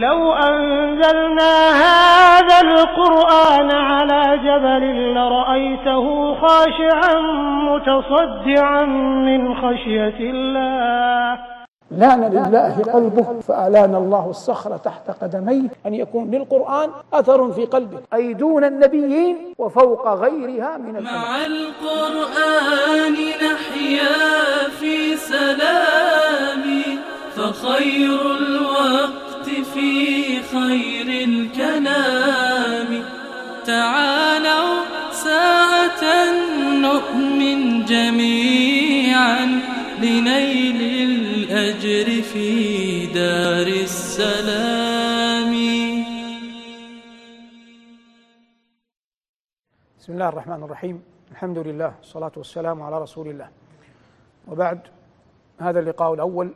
لو أنزلنا هذا القرآن على جبل لرأيته خاشعا متصدعا من خشية الله. لأن لله قلبه فألان الله الصخر تحت قدميه أن يكون للقرآن أثر في قلبه. أي دون النبيين وفوق غيرها من الأمم مع القرآن نحيا في سلام فخير الوقت في خير الكلام. تعالوا ساعة نؤمن جميعا لنيل الأجر في دار السلام. بسم الله الرحمن الرحيم. الحمد لله والصلاة والسلام على رسول الله. وبعد هذا اللقاء الأول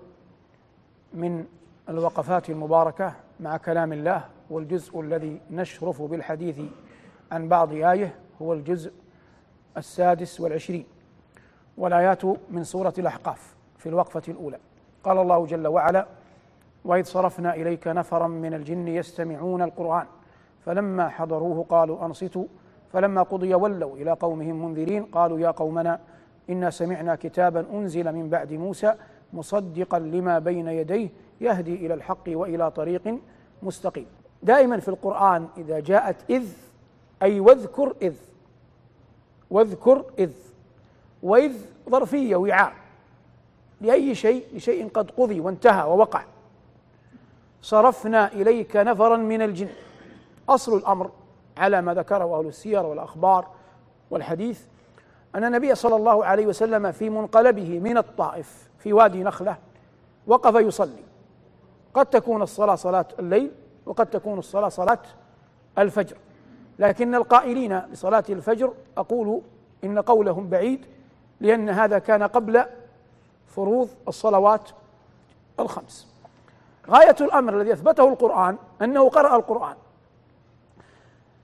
من الوقفات المباركة مع كلام الله والجزء الذي نشرف بالحديث عن بعض آية هو الجزء السادس والعشرين. والآيات من سورة الأحقاف في الوقفة الأولى. قال الله جل وعلا وإذ صرفنا إليك نفرا من الجن يستمعون القرآن فلما حضروه قالوا أنصتوا. فلما قضي ولوا إلى قومهم منذرين قالوا يا قومنا إنا سمعنا كتابا أنزل من بعد موسى مصدقا لما بين يديه يهدي إلى الحق وإلى طريق مستقيم. دائما في القرآن إذا جاءت إذ أي واذكر إذ واذكر إذ وإذ ظرفية وعاء لأي شيء لشيء قد قضي وانتهى ووقع. صرفنا إليك نفرا من الجن. أصل الأمر على ما ذكره أهل السير والأخبار والحديث أن النبي صلى الله عليه وسلم في منقلبه من الطائف في وادي نخلة وقف يصلي. قد تكون الصلاة صلاة الليل وقد تكون الصلاة صلاة الفجر. لكن القائلين بصلاة الفجر أقول إن قولهم بعيد لأن هذا كان قبل فروض الصلوات الخمس. غاية الأمر الذي أثبته القرآن أنه قرأ القرآن.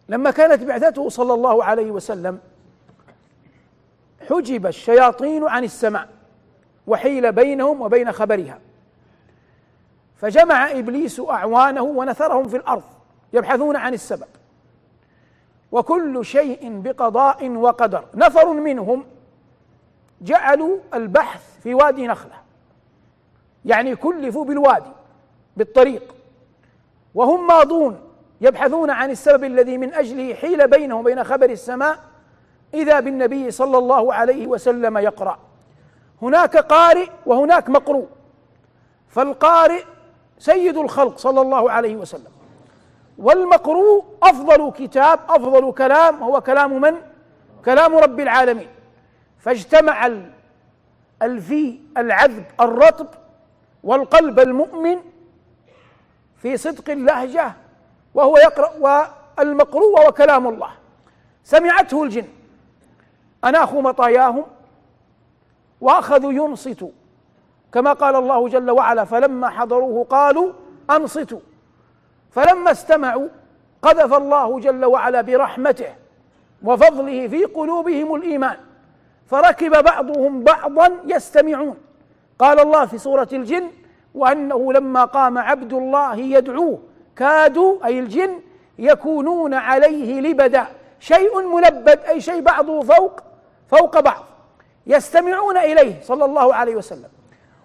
لما كانت بعثته صلى الله عليه وسلم حجب الشياطين عن السماء وحيل بينهم وبين خبرها. فجمع إبليس أعوانه ونثرهم في الأرض يبحثون عن السبب. وكل شيء بقضاء وقدر. نفر منهم جعلوا البحث في وادي نخلة. يعني كلفوا بالوادي بالطريق. وهم ماضون يبحثون عن السبب الذي من أجله حيل بينهم وبين خبر السماء إذا بالنبي صلى الله عليه وسلم يقرأ. هناك قارئ وهناك مقروء. فالقارئ سيد الخلق صلى الله عليه وسلم. والمقروء أفضل كتاب أفضل كلام هو كلام من؟ كلام رب العالمين. فاجتمع الفي العذب الرطب والقلب المؤمن في صدق اللهجة وهو يقرأ والمقروء وهو كلام الله. سمعته الجن. اناخوا مطاياهم واخذوا ينصتوا كما قال الله جل وعلا فلما حضروه قالوا أنصتوا فلما استمعوا قذف الله جل وعلا برحمته وفضله في قلوبهم الإيمان فركب بعضهم بعضا يستمعون. قال الله في سورة الجن وأنه لما قام عبد الله يدعوه كادوا أي الجن يكونون عليه لبدا شيء ملبد أي شيء بعضه فوق فوق بعض يستمعون إليه صلى الله عليه وسلم.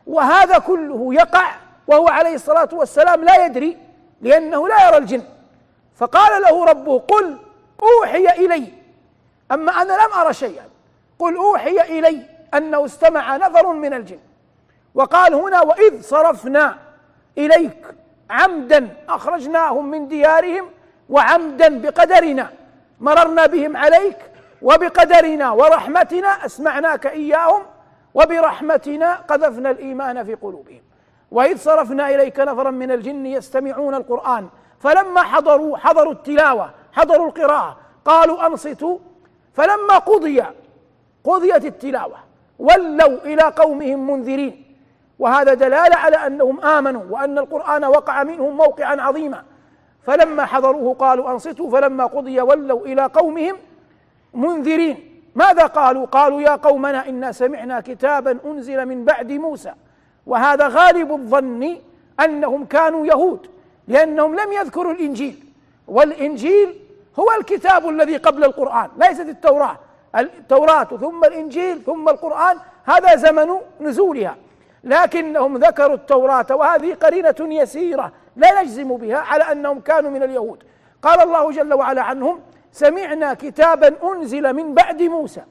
وهذا كله يقع وهو عليه الصلاة والسلام لا يدري لأنه لا يرى الجن. فقال له ربه قل أوحي إلي. أما أنا لم أرى شيئا. قل أوحي إلي أنه استمع نفر من الجن. وقال هنا وإذ صرفنا إليك عمدا أخرجناهم من ديارهم وعمدا بقدرنا مررنا بهم عليك وبقدرنا ورحمتنا أسمعناك إياهم وبرحمتنا قذفنا الإيمان في قلوبهم. وإذ صرفنا إليك نفرا من الجن يستمعون القرآن فلما حضروا حضروا التلاوة حضروا القراءة قالوا أنصتوا. فلما قضي قضيت التلاوة ولوا إلى قومهم منذرين. وهذا دلالة على أنهم آمنوا وأن القرآن وقع منهم موقعا عظيما. فلما حضروه قالوا أنصتوا فلما قضي ولوا إلى قومهم منذرين. ماذا قالوا؟ قالوا يا قومنا إنا سمعنا كتابا أنزل من بعد موسى وهذا غالب الظن أنهم كانوا يهود لأنهم لم يذكروا الإنجيل. والإنجيل هو الكتاب الذي قبل القرآن ليست التوراة. التوراة ثم الإنجيل ثم القرآن هذا زمن نزولها. لكنهم ذكروا التوراة وهذه قرينة يسيرة لا نجزم بها على أنهم كانوا من اليهود. قال الله جل وعلا عنهم سمعنا كتابا أنزل من بعد موسى.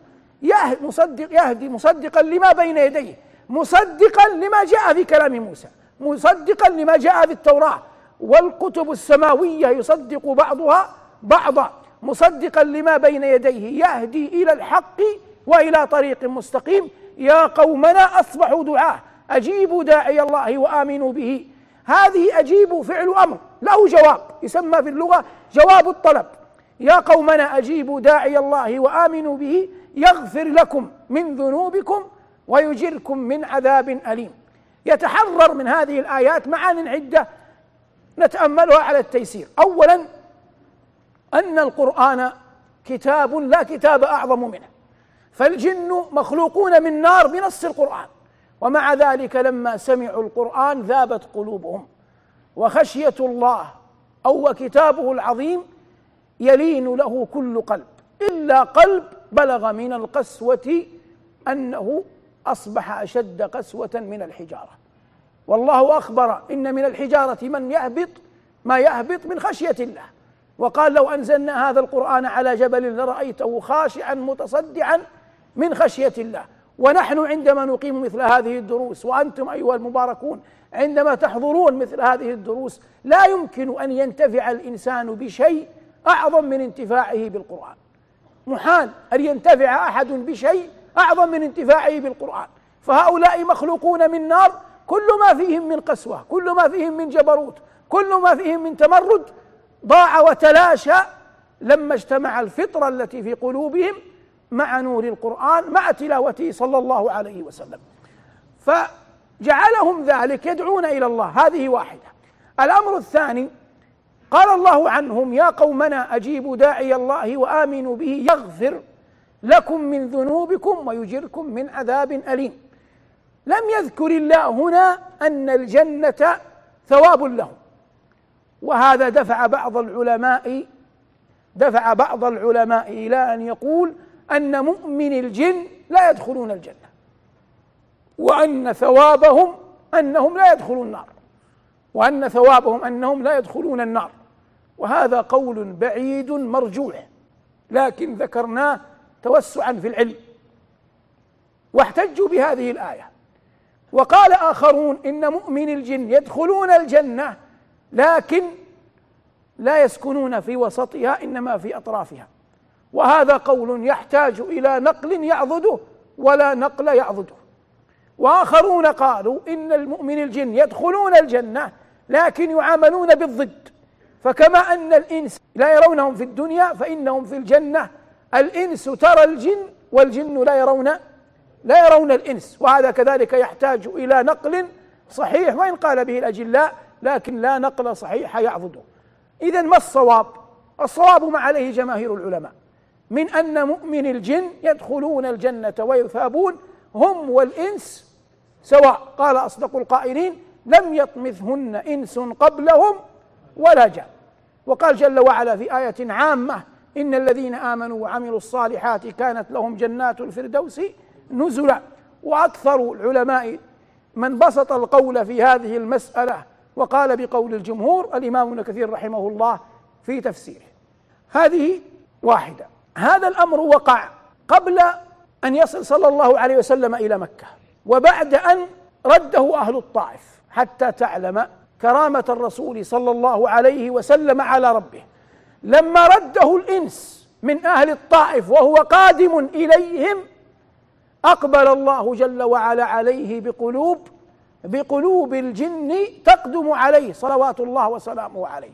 يهدي مصدق يهدي مصدقا لما بين يديه مصدقا لما جاء في كلام موسى مصدقا لما جاء في التوراة. والكتب السماوية يصدق بعضها بعضا مصدقا لما بين يديه يهدي إلى الحق وإلى طريق مستقيم. يا قومنا أصبحوا دعاه أجيبوا داعي الله وآمنوا به. هذه أجيبوا فعل أمر له جواب يسمى في اللغة جواب الطلب. يا قومنا أجيبوا داعي الله وآمنوا به يغفر لكم من ذنوبكم ويجركم من عذاب أليم. يتحرر من هذه الآيات معان عدة نتأملها على التيسير. أولا أن القرآن كتاب لا كتاب أعظم منه فالجن مخلوقون من نار بنص القرآن ومع ذلك لما سمعوا القرآن ذابت قلوبهم وخشية الله أو كتابه العظيم يلين له كل قلب. إلا قلب بلغ من القسوة أنه أصبح أشد قسوة من الحجارة. والله أخبر إن من الحجارة من يهبط ما يهبط من خشية الله. وقال لو أنزلنا هذا القرآن على جبل لرأيته خاشعا متصدعا من خشية الله. ونحن عندما نقيم مثل هذه الدروس وأنتم أيها المباركون عندما تحضرون مثل هذه الدروس لا يمكن أن ينتفع الإنسان بشيء أعظم من انتفاعه بالقرآن. محال أن ينتفع أحد بشيء أعظم من انتفاعه بالقرآن. فهؤلاء مخلوقون من نار كل ما فيهم من قسوة كل ما فيهم من جبروت كل ما فيهم من تمرد ضاع وتلاشى لما اجتمع الفطرة التي في قلوبهم مع نور القرآن مع تلاوته صلى الله عليه وسلم. فجعلهم ذلك يدعون إلى الله. هذه واحدة. الأمر الثاني قال الله عنهم يا قومنا أجيبوا داعي الله وآمنوا به يغفر لكم من ذنوبكم ويجركم من عذاب أليم. لم يذكر الله هنا أن الجنة ثواب لهم. وهذا دفع بعض العلماء دفع بعض العلماء إلى أن يقول أن مؤمن الجن لا يدخلون الجنة وأن ثوابهم أنهم لا يدخلون النار وأن ثوابهم أنهم لا يدخلون النار. وهذا قول بعيد مرجوح لكن ذكرناه توسعا في العلم. واحتجوا بهذه الآية. وقال آخرون إن مؤمن الجن يدخلون الجنة لكن لا يسكنون في وسطها إنما في أطرافها. وهذا قول يحتاج إلى نقل يعضده ولا نقل يعضده. وآخرون قالوا إن المؤمن الجن يدخلون الجنة لكن يعاملون بالضد. فكما أن الإنس لا يرونهم في الدنيا فإنهم في الجنة. الإنس ترى الجن والجن لا يرون لا يرون الإنس وهذا كذلك يحتاج إلى نقل صحيح وإن قال به الأجلاء لكن لا نقل صحيح يعضده. إذا ما الصواب؟ الصواب ما عليه جماهير العلماء. من أن مؤمن الجن يدخلون الجنة ويثابون هم والإنس سواء قال أصدق القائلين لم يطمثهن إنس قبلهم ولا جان. وقال جل وعلا في آية عامة إن الذين آمنوا وعملوا الصالحات كانت لهم جنات الفردوس نزلا. وأكثر العلماء من بسط القول في هذه المسألة وقال بقول الجمهور الإمام ابن كثير رحمه الله في تفسيره. هذه واحدة. هذا الأمر وقع قبل أن يصل صلى الله عليه وسلم إلى مكة وبعد أن رده أهل الطائف حتى تعلم كرامة الرسول صلى الله عليه وسلم على ربه. لما رده الإنس من أهل الطائف وهو قادم إليهم أقبل الله جل وعلا عليه بقلوب بقلوب الجن تقدم عليه صلوات الله وسلامه عليه.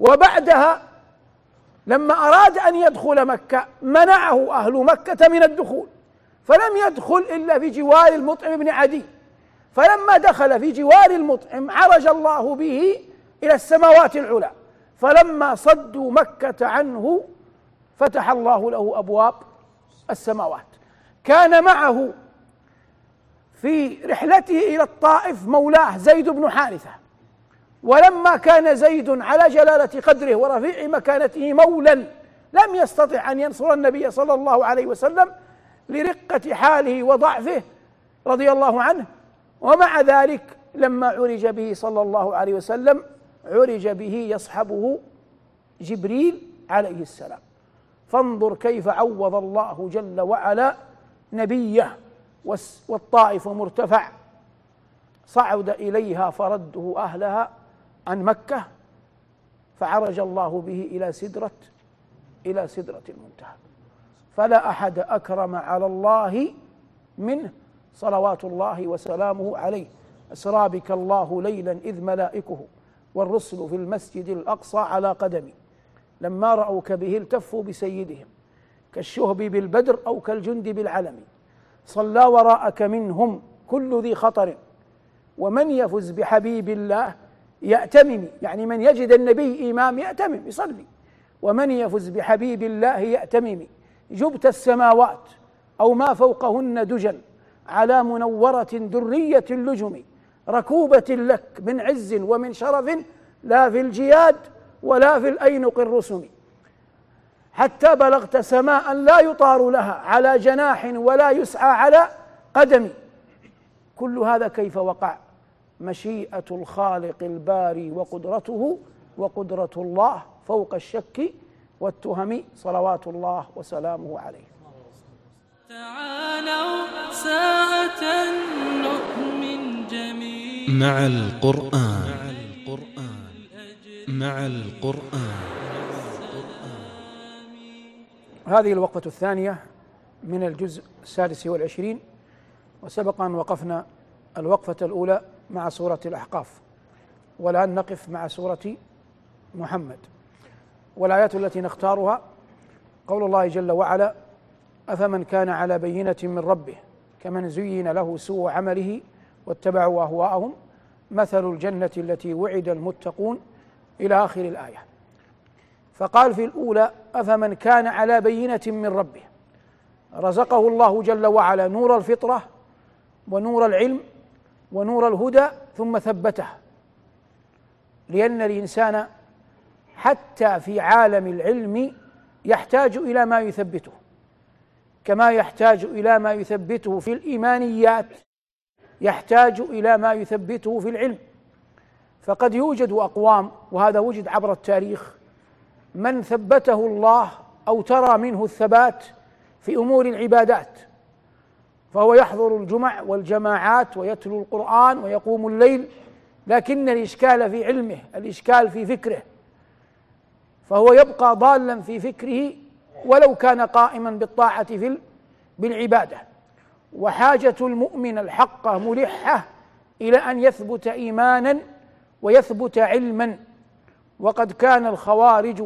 وبعدها لما أراد أن يدخل مكة منعه أهل مكة من الدخول فلم يدخل إلا في جوار المطعم بن عدي. فلما دخل في جوار المطعم عرج الله به إلى السماوات العلى فلما صدوا مكة عنه فتح الله له أبواب السماوات. كان معه في رحلته إلى الطائف مولاه زيد بن حارثة. ولما كان زيد على جلالة قدره ورفيع مكانته مولا لم يستطع أن ينصر النبي صلى الله عليه وسلم لرقة حاله وضعفه رضي الله عنه ومع ذلك لما عرج به صلى الله عليه وسلم عرج به يصحبه جبريل عليه السلام. فانظر كيف عوض الله جل وعلا نبيه والطائف مرتفع. صعد إليها فرده أهلها عن مكة فعرج الله به إلى سدرة إلى سدرة المنتهى. فلا أحد أكرم على الله منه. صلوات الله وسلامه عليه. أسرى بك الله ليلا إذ ملائكه والرسل في المسجد الأقصى على قدمي. لما رأوك به التفوا بسيدهم كالشهب بالبدر أو كالجند بالعلم. صلى وراءك منهم كل ذي خطر. ومن يفز بحبيب الله يأتمم. يعني من يجد النبي إمام يأتمم يصلي. ومن يفز بحبيب الله يأتمم. جبت السماوات أو ما فوقهن دجا على منورة درية اللجم ركوبة لك من عز ومن شرف لا في الجياد ولا في الأينق الرسم حتى بلغت سماء لا يطار لها على جناح ولا يسعى على قدم. كل هذا كيف وقع؟ مشيئة الخالق الباري وقدرته وقدرة الله فوق الشك والتهم صلوات الله وسلامه عليه. تعالوا مع القرآن. مع القرآن. هذه الوقفة الثانية من الجزء السادس والعشرين وسبق أن وقفنا الوقفة الأولى مع سورة الأحقاف والآن نقف مع سورة محمد. والآيات التي نختارها قول الله جل وعلا أفمن كان على بينة من ربه كمن زين له سوء عمله واتبعوا أهواءهم. مثل الجنة التي وعد المتقون إلى آخر الآية. فقال في الأولى أفمن كان على بينة من ربه؟ رزقه الله جل وعلا نور الفطرة ونور العلم ونور الهدى ثم ثبته. لأن الإنسان حتى في عالم العلم يحتاج إلى ما يثبته. كما يحتاج إلى ما يثبته في الإيمانيات. يحتاج إلى ما يثبته في العلم. فقد يوجد أقوام وهذا وجد عبر التاريخ من ثبته الله أو ترى منه الثبات في أمور العبادات. فهو يحضر الجمع والجماعات ويتلو القرآن ويقوم الليل لكن الإشكال في علمه الإشكال في فكره. فهو يبقى ضالا في فكره ولو كان قائما بالطاعة في بالعبادة. وحاجة المؤمن الحقه ملحة إلى أن يثبت إيمانا ويثبت علما. وقد كان الخوارج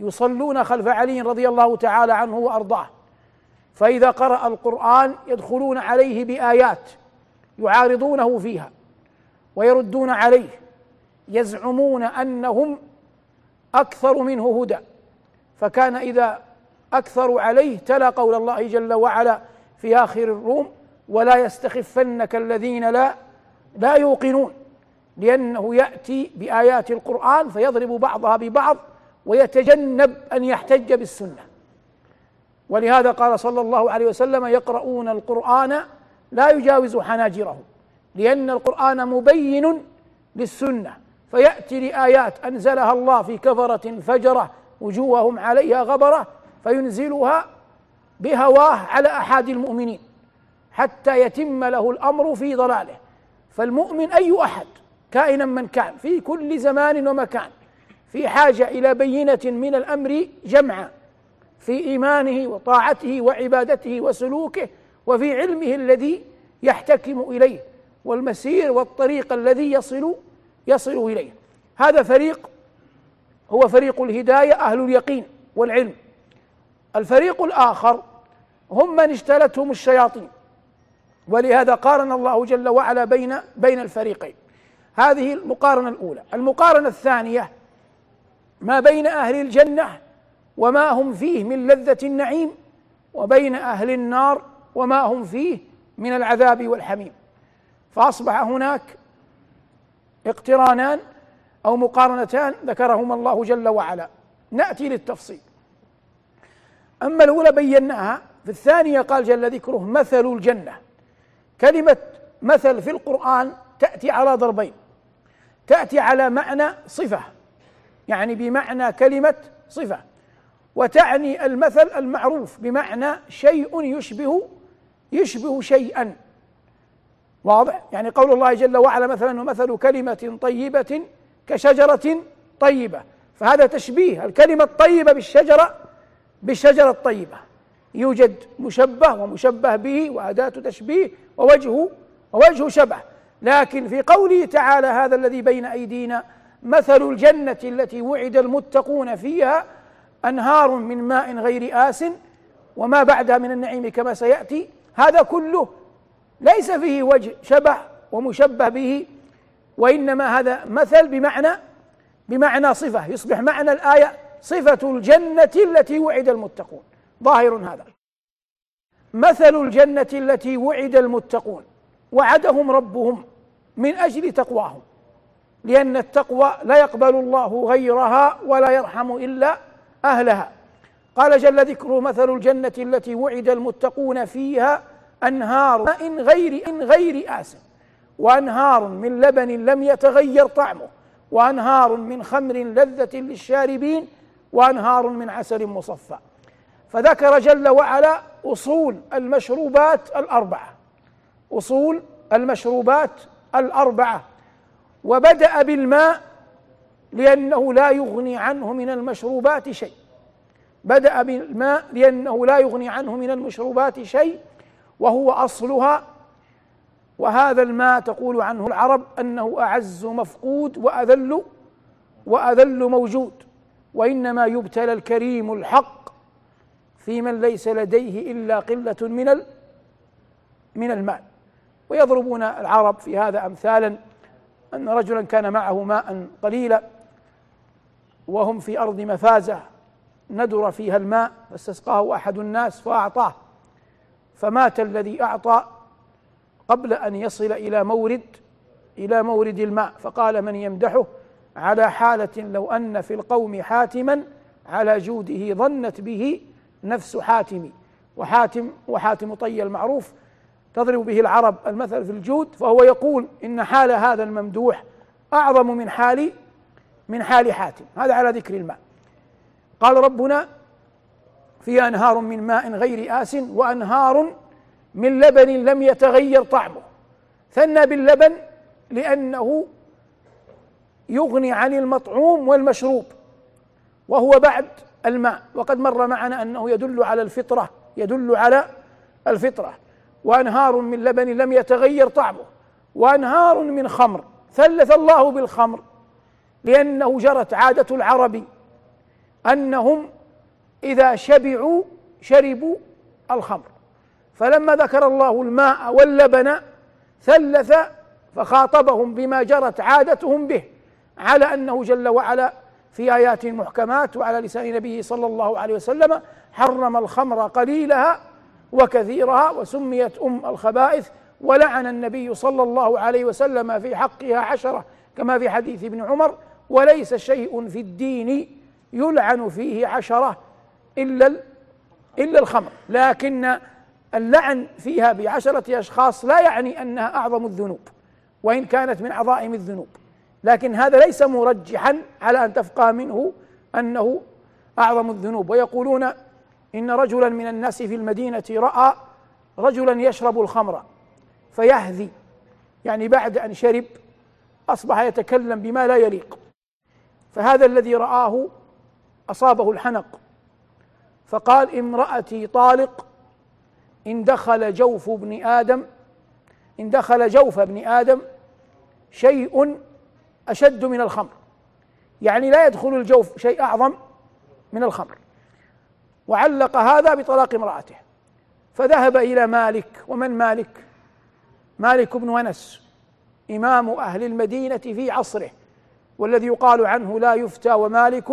يصلون خلف علي رضي الله تعالى عنه وأرضاه. فإذا قرأ القرآن يدخلون عليه بآيات يعارضونه فيها ويردون عليه يزعمون أنهم أكثر منه هدى. فكان إذا أكثروا عليه تلا قول الله جل وعلا في آخر الروم ولا يستخفنك الذين لا لا يوقنون لأنه يأتي بآيات القرآن فيضرب بعضها ببعض ويتجنب أن يحتج بالسنة. ولهذا قال صلى الله عليه وسلم يقرؤون القرآن لا يجاوز حناجرهم لأن القرآن مبين للسنة فيأتي لآيات أنزلها الله في كفرة فجرة وجوههم عليها غبرة فينزلها بهواه على أحد المؤمنين حتى يتم له الأمر في ضلاله. فالمؤمن أي أحد كائنا من كان في كل زمان ومكان في حاجة إلى بينة من الأمر جمعا في إيمانه وطاعته وعبادته وسلوكه وفي علمه الذي يحتكم إليه والمسير والطريق الذي يصل يصل إليه. هذا فريق هو فريق الهداية أهل اليقين والعلم. الفريق الآخر هم من اجتلتهم الشياطين. ولهذا قارن الله جل وعلا بين بين الفريقين. هذه المقارنة الأولى. المقارنة الثانية ما بين أهل الجنة وما هم فيه من لذة النعيم وبين أهل النار وما هم فيه من العذاب والحميم. فأصبح هناك اقترانان أو مقارنتان ذكرهما الله جل وعلا. نأتي للتفصيل. أما الأولى بيناها في الثانية قال جل ذكره مثل الجنة. كلمة مثل في القرآن تأتي على ضربين. تأتي على معنى صفة. يعني بمعنى كلمة صفة. وتعني المثل المعروف بمعنى شيء يشبه يشبه شيئا. واضح؟ يعني قول الله جل وعلا مثلا ومثل كلمة طيبة كشجرة طيبة. فهذا تشبيه. الكلمة الطيبة بالشجرة بالشجرة الطيبة. يوجد مشبه ومشبه به وأداة تشبيه ووجه ووجه شبه. لكن في قوله تعالى هذا الذي بين أيدينا مثل الجنة التي وعد المتقون فيها أنهار من ماء غير آس وما بعدها من النعيم كما سيأتي. هذا كله ليس فيه وجه شبه ومشبه به وإنما هذا مثل بمعنى بمعنى صفة. يصبح معنى الآية صفة الجنة التي وعد المتقون. ظاهر هذا. مثل الجنة التي وعد المتقون وعدهم ربهم من أجل تقواهم لأن التقوى لا يقبل الله غيرها ولا يرحم إلا أهلها. قال جل ذكره مثل الجنة التي وعد المتقون فيها أنهار ماء غير إن غير آسن وأنهار من لبن لم يتغير طعمه وأنهار من خمر لذة للشاربين وأنهار من عسل مصفى. فذكر جل وعلا أصول المشروبات الأربعة. أصول المشروبات الأربعة. وبدأ بالماء لأنه لا يغني عنه من المشروبات شيء. بدأ بالماء لأنه لا يغني عنه من المشروبات شيء وهو أصلها. وهذا الماء تقول عنه العرب أنه أعز مفقود وأذل وأذل موجود. وإنما يبتلى الكريم الحق في من ليس لديه إلا قلة من من المال. ويضربون العرب في هذا أمثالا أن رجلا كان معه ماء قليلا وهم في أرض مفازة ندر فيها الماء فاستسقاه أحد الناس فأعطاه. فمات الذي أعطى قبل أن يصل إلى مورد إلى مورد الماء. فقال من يمدحه؟ على حالة لو أن في القوم حاتما على جوده ظنت به نفس حاتم وحاتم وحاتم طي المعروف تضرب به العرب المثل في الجود فهو يقول إن حال هذا الممدوح أعظم من حال من حال حاتم. هذا على ذكر الماء. قال ربنا فيها أنهار من ماء غير آس وأنهار من لبن لم يتغير طعمه. ثنى باللبن لأنه يغني عن المطعوم والمشروب وهو بعد الماء. وقد مر معنا أنه يدل على الفطرة يدل على الفطرة. وأنهار من لبن لم يتغير طعمه. وأنهار من خمر ثلث الله بالخمر. لأنه جرت عادة العرب أنهم إذا شبعوا شربوا الخمر. فلما ذكر الله الماء واللبن ثلث فخاطبهم بما جرت عادتهم به على أنه جل وعلا في آيات محكمات وعلى لسان نبيه صلى الله عليه وسلم حرم الخمر قليلها وكثيرها وسميت أم الخبائث ولعن النبي صلى الله عليه وسلم في حقها عشرة كما في حديث ابن عمر وليس شيء في الدين يلعن فيه عشرة إلا إلا الخمر. لكن اللعن فيها بعشرة أشخاص لا يعني أنها أعظم الذنوب وإن كانت من عظائم الذنوب. لكن هذا ليس مرجحا على أن تفقه منه أنه أعظم الذنوب. ويقولون إن رجلا من الناس في المدينة رأى رجلا يشرب الخمر فيهذي يعني بعد أن شرب أصبح يتكلم بما لا يليق. فهذا الذي رآه أصابه الحنق فقال امرأتي طالق إن دخل جوف ابن آدم إن دخل جوف ابن آدم شيء أشد من الخمر. يعني لا يدخل الجوف شيء أعظم من الخمر. وعلق هذا بطلاق امرأته. فذهب إلى مالك. ومن مالك؟ مالك بن أنس إمام أهل المدينة في عصره والذي يقال عنه لا يفتى ومالك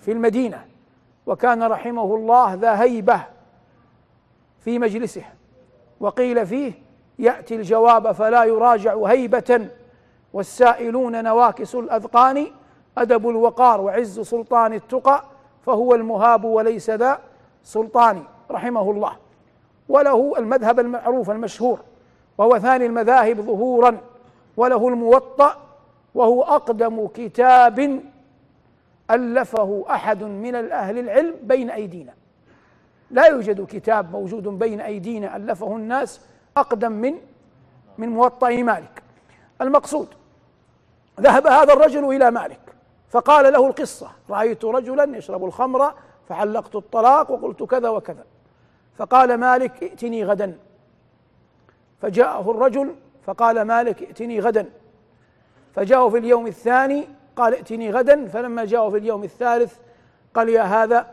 في المدينة. وكان رحمه الله ذا هيبة في مجلسه. وقيل فيه يأتي الجواب فلا يراجع هيبة. والسائلون نواكس الأذقان أدب الوقار وعز سلطان التقى فهو المهاب وليس ذا سلطان رحمه الله. وله المذهب المعروف المشهور وهو ثاني المذاهب ظهورا وله الموطأ وهو أقدم كتاب ألفه أحد من الأهل العلم بين أيدينا. لا يوجد كتاب موجود بين أيدينا ألفه الناس أقدم من من موطأ مالك. المقصود ذهب هذا الرجل إلى مالك فقال له القصة رأيت رجلا يشرب الخمر فعلقت الطلاق وقلت كذا وكذا. فقال مالك ائتني غدا. فجاءه الرجل فقال مالك ائتني غدا. فجاءه في اليوم الثاني قال ائتني غدا. فلما جاءه في اليوم الثالث قال يا هذا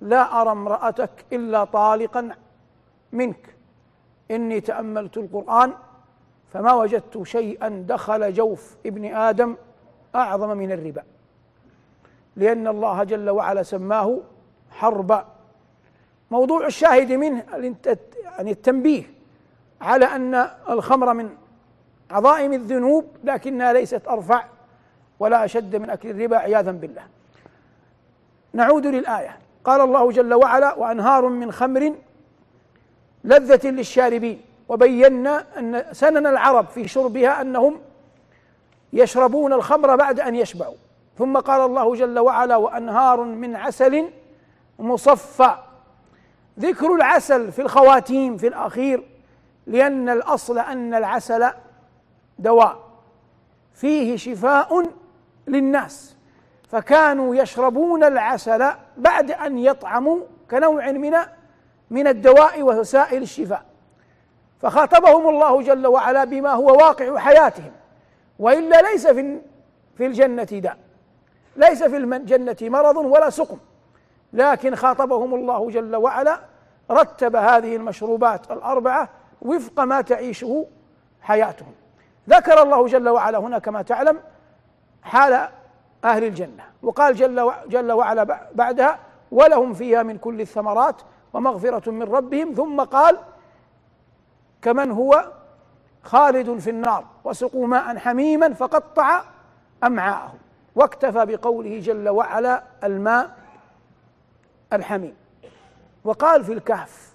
لا أرى امرأتك إلا طالقا منك. إني تأملت القرآن فما وجدت شيئا دخل جوف ابن آدم أعظم من الربا لأن الله جل وعلا سماه حربا. موضوع الشاهد منه يعني التنبيه على أن الخمر من عظائم الذنوب لكنها ليست أرفع ولا أشد من أكل الربا عياذا بالله. نعود للآية. قال الله جل وعلا وأنهار من خمر لذة للشاربين. وبينا أن سنن العرب في شربها أنهم يشربون الخمر بعد أن يشبعوا. ثم قال الله جل وعلا وأنهار من عسل مصفى. ذكر العسل في الخواتيم في الأخير لأن الأصل أن العسل دواء فيه شفاء للناس. فكانوا يشربون العسل بعد أن يطعموا كنوع من من الدواء ووسائل الشفاء. فخاطبهم الله جل وعلا بما هو واقع حياتهم. وإلا ليس في في الجنة داء. ليس في الجنه مرض ولا سقم. لكن خاطبهم الله جل وعلا رتب هذه المشروبات الأربعة وفق ما تعيشه حياتهم. ذكر الله جل وعلا هنا كما تعلم حال أهل الجنة. وقال جل جل وعلا بعدها ولهم فيها من كل الثمرات ومغفرة من ربهم. ثم قال كمن هو خالد في النار وسقوا ماء حميما فقطع امعاءهم واكتفى بقوله جل وعلا الماء الحميم. وقال في الكهف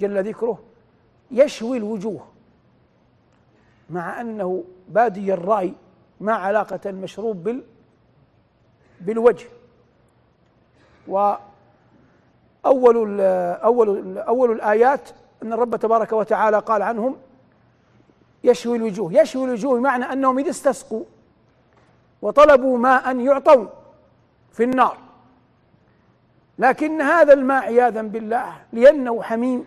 جل ذكره يشوي الوجوه مع أنه بادي الرأي ما علاقة المشروب بال بالوجه. وأول أول أول الآيات أن الرب تبارك وتعالى قال عنهم يشوي الوجوه. يشوي الوجوه بمعنى أنهم إذا استسقوا وطلبوا ماء يعطوا في النار. لكن هذا الماء عياذا بالله لأنه حميم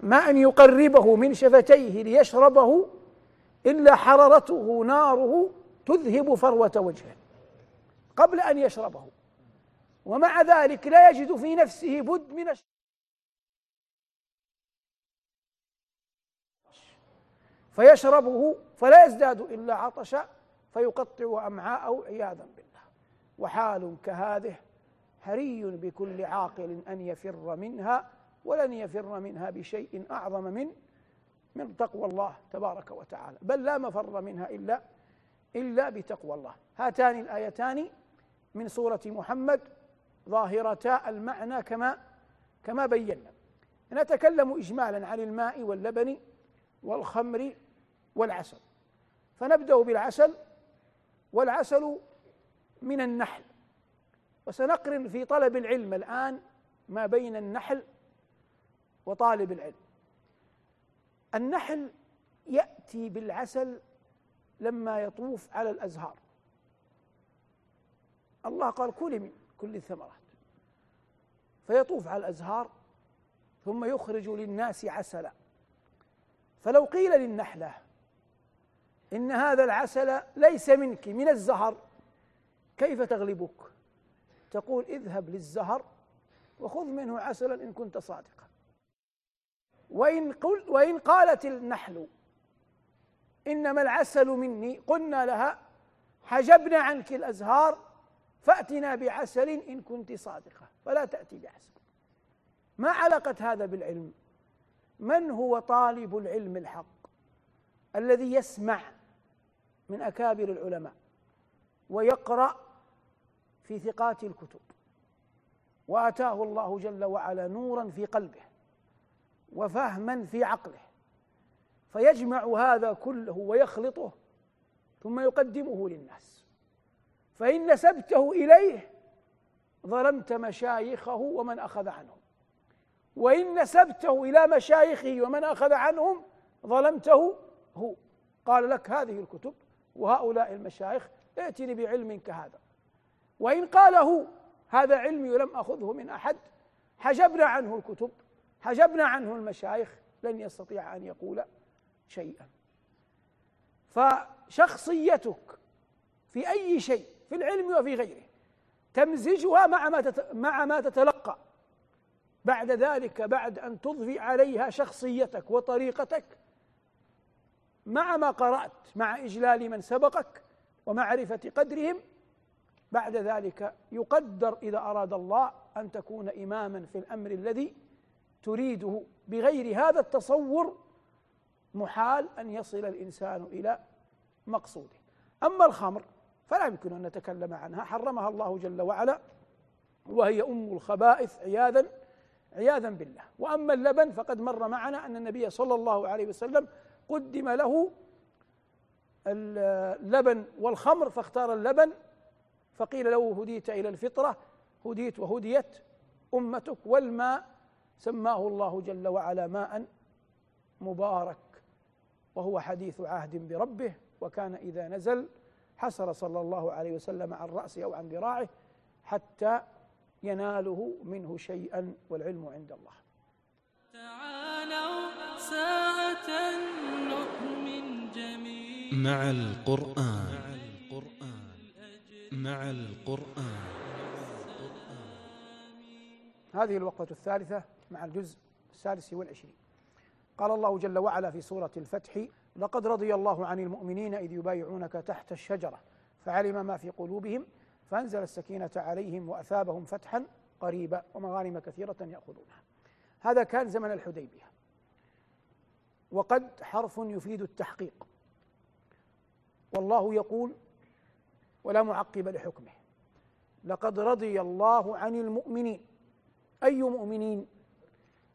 ما أن يقربه من شفتيه ليشربه إلا حرارته ناره تذهب فروة وجهه قبل أن يشربه. ومع ذلك لا يجد في نفسه بد من فيشربه فلا يزداد إلا عطشا فيقطع أمعاءه عياذا بالله. وحال كهذه حري بكل عاقل أن يفر منها ولن يفر منها بشيء أعظم من من تقوى الله تبارك وتعالى. بل لا مفر منها إلا إلا بتقوى الله. هاتان الآيتان من سورة محمد ظاهرتا المعنى كما كما بينا. نتكلم إجمالا عن الماء واللبن والخمر والعسل. فنبدأ بالعسل والعسل من النحل. وسنقرن في طلب العلم الآن ما بين النحل وطالب العلم. النحل يأتي بالعسل لما يطوف على الأزهار. الله قال كلي من كل الثمرات. فيطوف على الأزهار ثم يخرج للناس عسلا. فلو قيل للنحلة إن هذا العسل ليس منك من الزهر. كيف تغلبك؟ تقول اذهب للزهر وخذ منه عسلا إن كنت صادقا. وإن, قل وإن قالت النحل إنما العسل مني قلنا لها حجبنا عنك الأزهار فأتنا بعسل إن كنت صادقة فلا تأتي بعسل. ما علاقة هذا بالعلم؟ من هو طالب العلم الحق الذي يسمع من أكابر العلماء ويقرأ في ثقات الكتب. وآتاه الله جل وعلا نورا في قلبه وفهما في عقله. فيجمع هذا كله ويخلطه ثم يقدمه للناس. فإن نسبته إليه ظلمت مشايخه ومن أخذ عنهم. وإن نسبته إلى مشايخه ومن أخذ عنهم ظلمته هو. قال لك هذه الكتب وهؤلاء المشايخ ائتني بعلم كهذا. وإن قاله هذا علمي ولم أخذه من أحد حجبنا عنه الكتب حجبنا عنه المشايخ لن يستطيع أن يقول شيئا. فشخصيتك في أي شيء في العلم وفي غيره تمزجها مع ما مع ما تتلقى. بعد ذلك بعد أن تضفي عليها شخصيتك وطريقتك مع ما قرأت مع إجلال من سبقك ومعرفة قدرهم بعد ذلك يقدر إذا أراد الله أن تكون إماما في الأمر الذي تريده. بغير هذا التصور محال أن يصل الإنسان إلى مقصوده. أما الخمر فلا يمكن أن نتكلم عنها. حرمها الله جل وعلا وهي أم الخبائث عياذا عياذا بالله. وأما اللبن فقد مر معنا أن النبي صلى الله عليه وسلم قدم له اللبن والخمر فاختار اللبن فقيل له هديت إلى الفطرة هديت وهديت أمتك والماء. سماه الله جل وعلا ماء مبارك وهو حديث عهد بربه وكان إذا نزل حسر صلى الله عليه وسلم عن رأسه أو عن ذراعه حتى يناله منه شيئا والعلم عند الله. ساعة نؤمن جميعا مع القرآن. مع القرآن. هذه الوقفة الثالثة مع الجزء السادس والعشرين. قال الله جل وعلا في سورة الفتح لقد رضي الله عن المؤمنين إذ يبايعونك تحت الشجرة فعلم ما في قلوبهم فأنزل السكينة عليهم وأثابهم فتحا قريبا ومغانم كثيرة يأخذونها. هذا كان زمن الحديبية. وقد حرف يفيد التحقيق. والله يقول ولا معقب لحكمه. لقد رضي الله عن المؤمنين. أي مؤمنين؟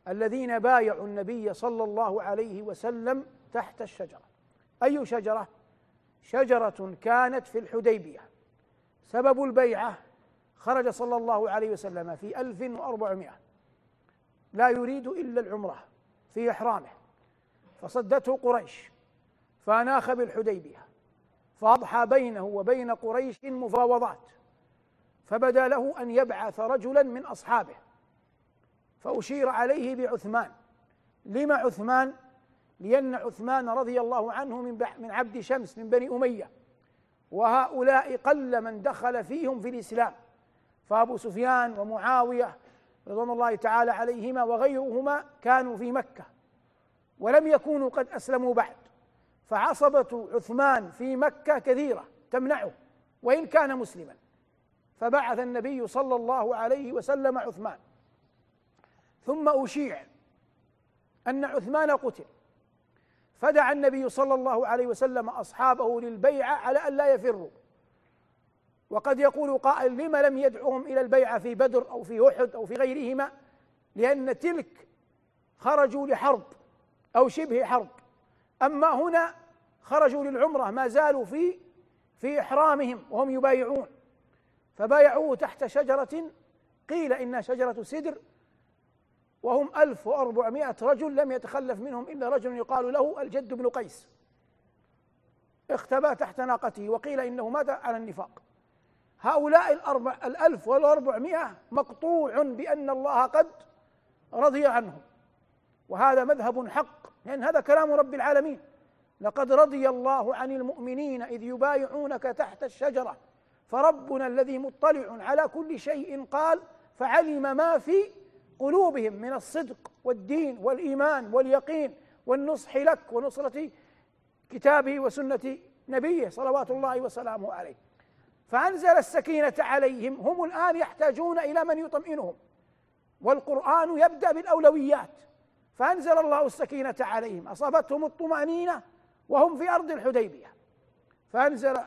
الذين بايعوا النبي صلى الله عليه وسلم تحت الشجرة. أي شجرة؟ شجرة كانت في الحديبية. سبب البيعة خرج صلى الله عليه وسلم في ألف وأربعمائة. لا يريد إلا العمرة في إحرامه. فصدته قريش فأناخ بالحديبية فأضحى بينه وبين قريش مفاوضات فبدأ له أن يبعث رجلا من أصحابه فأشير عليه بعثمان. لما عثمان؟ لأن عثمان رضي الله عنه من من عبد شمس من بني أمية وهؤلاء قل من دخل فيهم في الإسلام فأبو سفيان ومعاوية رضوان الله تعالى عليهما وغيرهما كانوا في مكة. ولم يكونوا قد أسلموا بعد. فعصبة عثمان في مكة كثيرة تمنعه وإن كان مسلما. فبعث النبي صلى الله عليه وسلم عثمان. ثم أشيع أن عثمان قتل. فدعا النبي صلى الله عليه وسلم أصحابه للبيعة على أن لا يفروا. وقد يقول قائل لما لم يدعوهم إلى البيعه في بدر أو في أحد أو في غيرهما؟ لأن تلك خرجوا لحرب. أو شبه حرب. أما هنا خرجوا للعمرة ما زالوا في في إحرامهم وهم يبايعون. فبايعوه تحت شجرة قيل إنها شجرة سدر وهم ألف وأربعمائة رجل لم يتخلف منهم إلا رجل يقال له الجد بن قيس. اختبى تحت ناقته وقيل إنه مات على النفاق. هؤلاء الأربع الألف والأربعمائة مقطوع بأن الله قد رضي عنهم. وهذا مذهب حق لأن هذا كلام رب العالمين. لقد رضي الله عن المؤمنين إذ يبايعونك تحت الشجرة فربنا الذي مطلع على كل شيء قال فعلم ما في قلوبهم من الصدق والدين والإيمان واليقين والنصح لك ونصرة كتابه وسنة نبيه صلوات الله وسلامه عليه. فأنزل السكينة عليهم هم الآن يحتاجون إلى من يطمئنهم والقرآن يبدأ بالأولويات. فأنزل الله السكينة عليهم. أصابتهم الطمأنينة وهم في أرض الحديبية. فأنزل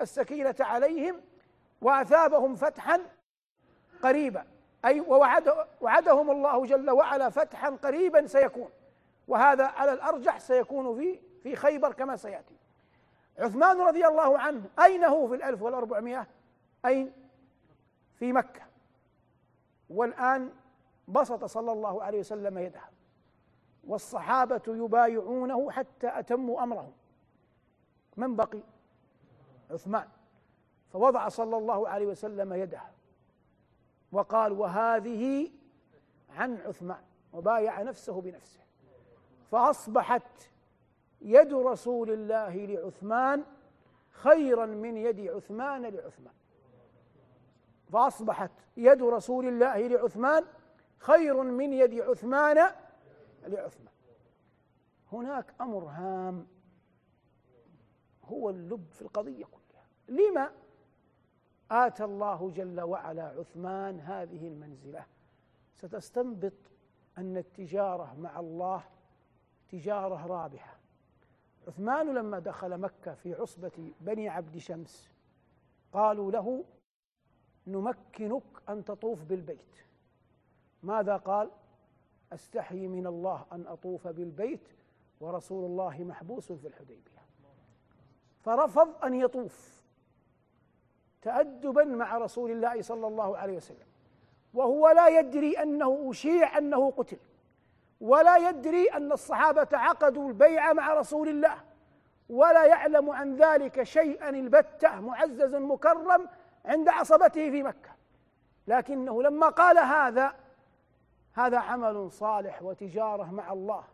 السكينة عليهم وأثابهم فتحا قريبا. أي ووعد وعدهم الله جل وعلا فتحا قريبا سيكون. وهذا على الأرجح سيكون في في خيبر كما سيأتي. عثمان رضي الله عنه أين هو في الألف والأربعمائة؟ أين؟ في مكة. والآن بسط صلى الله عليه وسلم يده. والصحابة يبايعونه حتى أتموا أمرهم. من بقي؟ عثمان. فوضع صلى الله عليه وسلم يده وقال وهذه عن عثمان وبايع نفسه بنفسه. فأصبحت يد رسول الله لعثمان خيرا من يد عثمان لعثمان. فأصبحت يد رسول الله لعثمان خير من يد عثمان لعثمان. هناك أمر هام هو اللب في القضية كلها. لما آتى الله جل وعلا عثمان هذه المنزلة؟ ستستنبط أن التجارة مع الله تجارة رابحة. عثمان لما دخل مكة في عصبة بني عبد شمس قالوا له نمكنك أن تطوف بالبيت. ماذا قال؟ أستحي من الله أن أطوف بالبيت ورسول الله محبوس في الحديبية. فرفض أن يطوف تأدبا مع رسول الله صلى الله عليه وسلم وهو لا يدري أنه أشيع أنه قتل ولا يدري أن الصحابة عقدوا البيعة مع رسول الله ولا يعلم عن ذلك شيئا البتة معزز مكرم عند عصبته في مكة. لكنه لما قال هذا هذا عمل صالح وتجارة مع الله.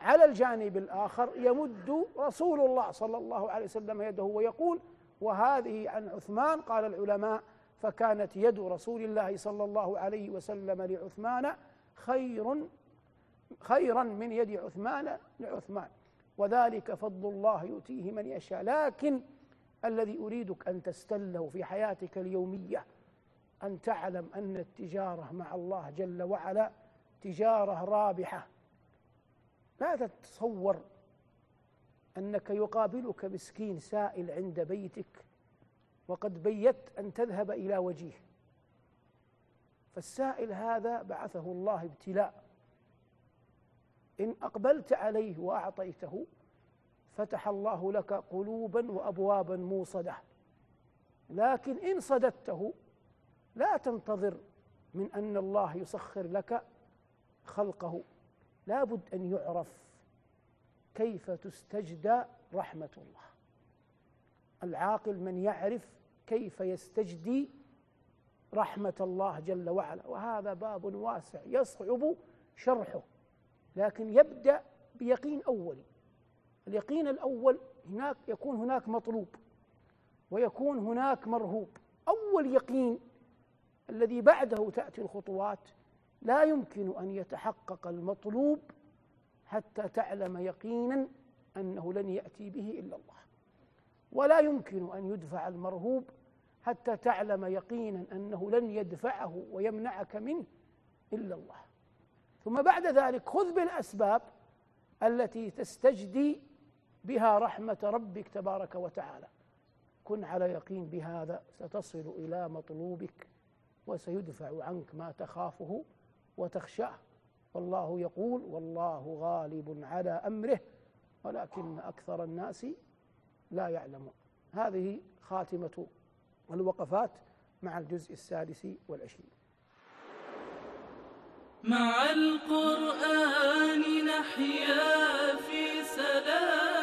على الجانب الآخر يمد رسول الله صلى الله عليه وسلم يده ويقول وهذه عن عثمان قال العلماء فكانت يد رسول الله صلى الله عليه وسلم لعثمان خير خيرا من يد عثمان لعثمان. وذلك فضل الله يؤتيه من يشاء. لكن الذي أريدك أن تستله في حياتك اليومية أن تعلم أن التجارة مع الله جل وعلا تجارة رابحة. لا تتصور أنك يقابلك مسكين سائل عند بيتك وقد بيت أن تذهب إلى وجيه؟ فالسائل هذا بعثه الله ابتلاء. إن أقبلت عليه وأعطيته فتح الله لك قلوبا وابوابا موصدة. لكن إن صددته لا تنتظر من أن الله يسخر لك خلقه. لابد أن يعرف كيف تستجدى رحمة الله. العاقل من يعرف كيف يستجدي رحمة الله جل وعلا وهذا باب واسع يصعب شرحه لكن يبدأ بيقين اولي اليقين الأول هناك يكون هناك مطلوب ويكون هناك مرهوب. أول يقين الذي بعده تأتي الخطوات لا يمكن أن يتحقق المطلوب حتى تعلم يقينا أنه لن يأتي به إلا الله. ولا يمكن أن يدفع المرهوب حتى تعلم يقينا أنه لن يدفعه ويمنعك منه إلا الله. ثم بعد ذلك خذ بالأسباب التي تستجدي بها رحمة ربك تبارك وتعالى. كن على يقين بهذا ستصل إلى مطلوبك. وسيدفع عنك ما تخافه وتخشاه. والله يقول والله غالب على أمره ولكن أكثر الناس لا يعلمون. هذه خاتمة الوقفات مع الجزء السادس والعشرين. مع القرآن نحيا في سلام.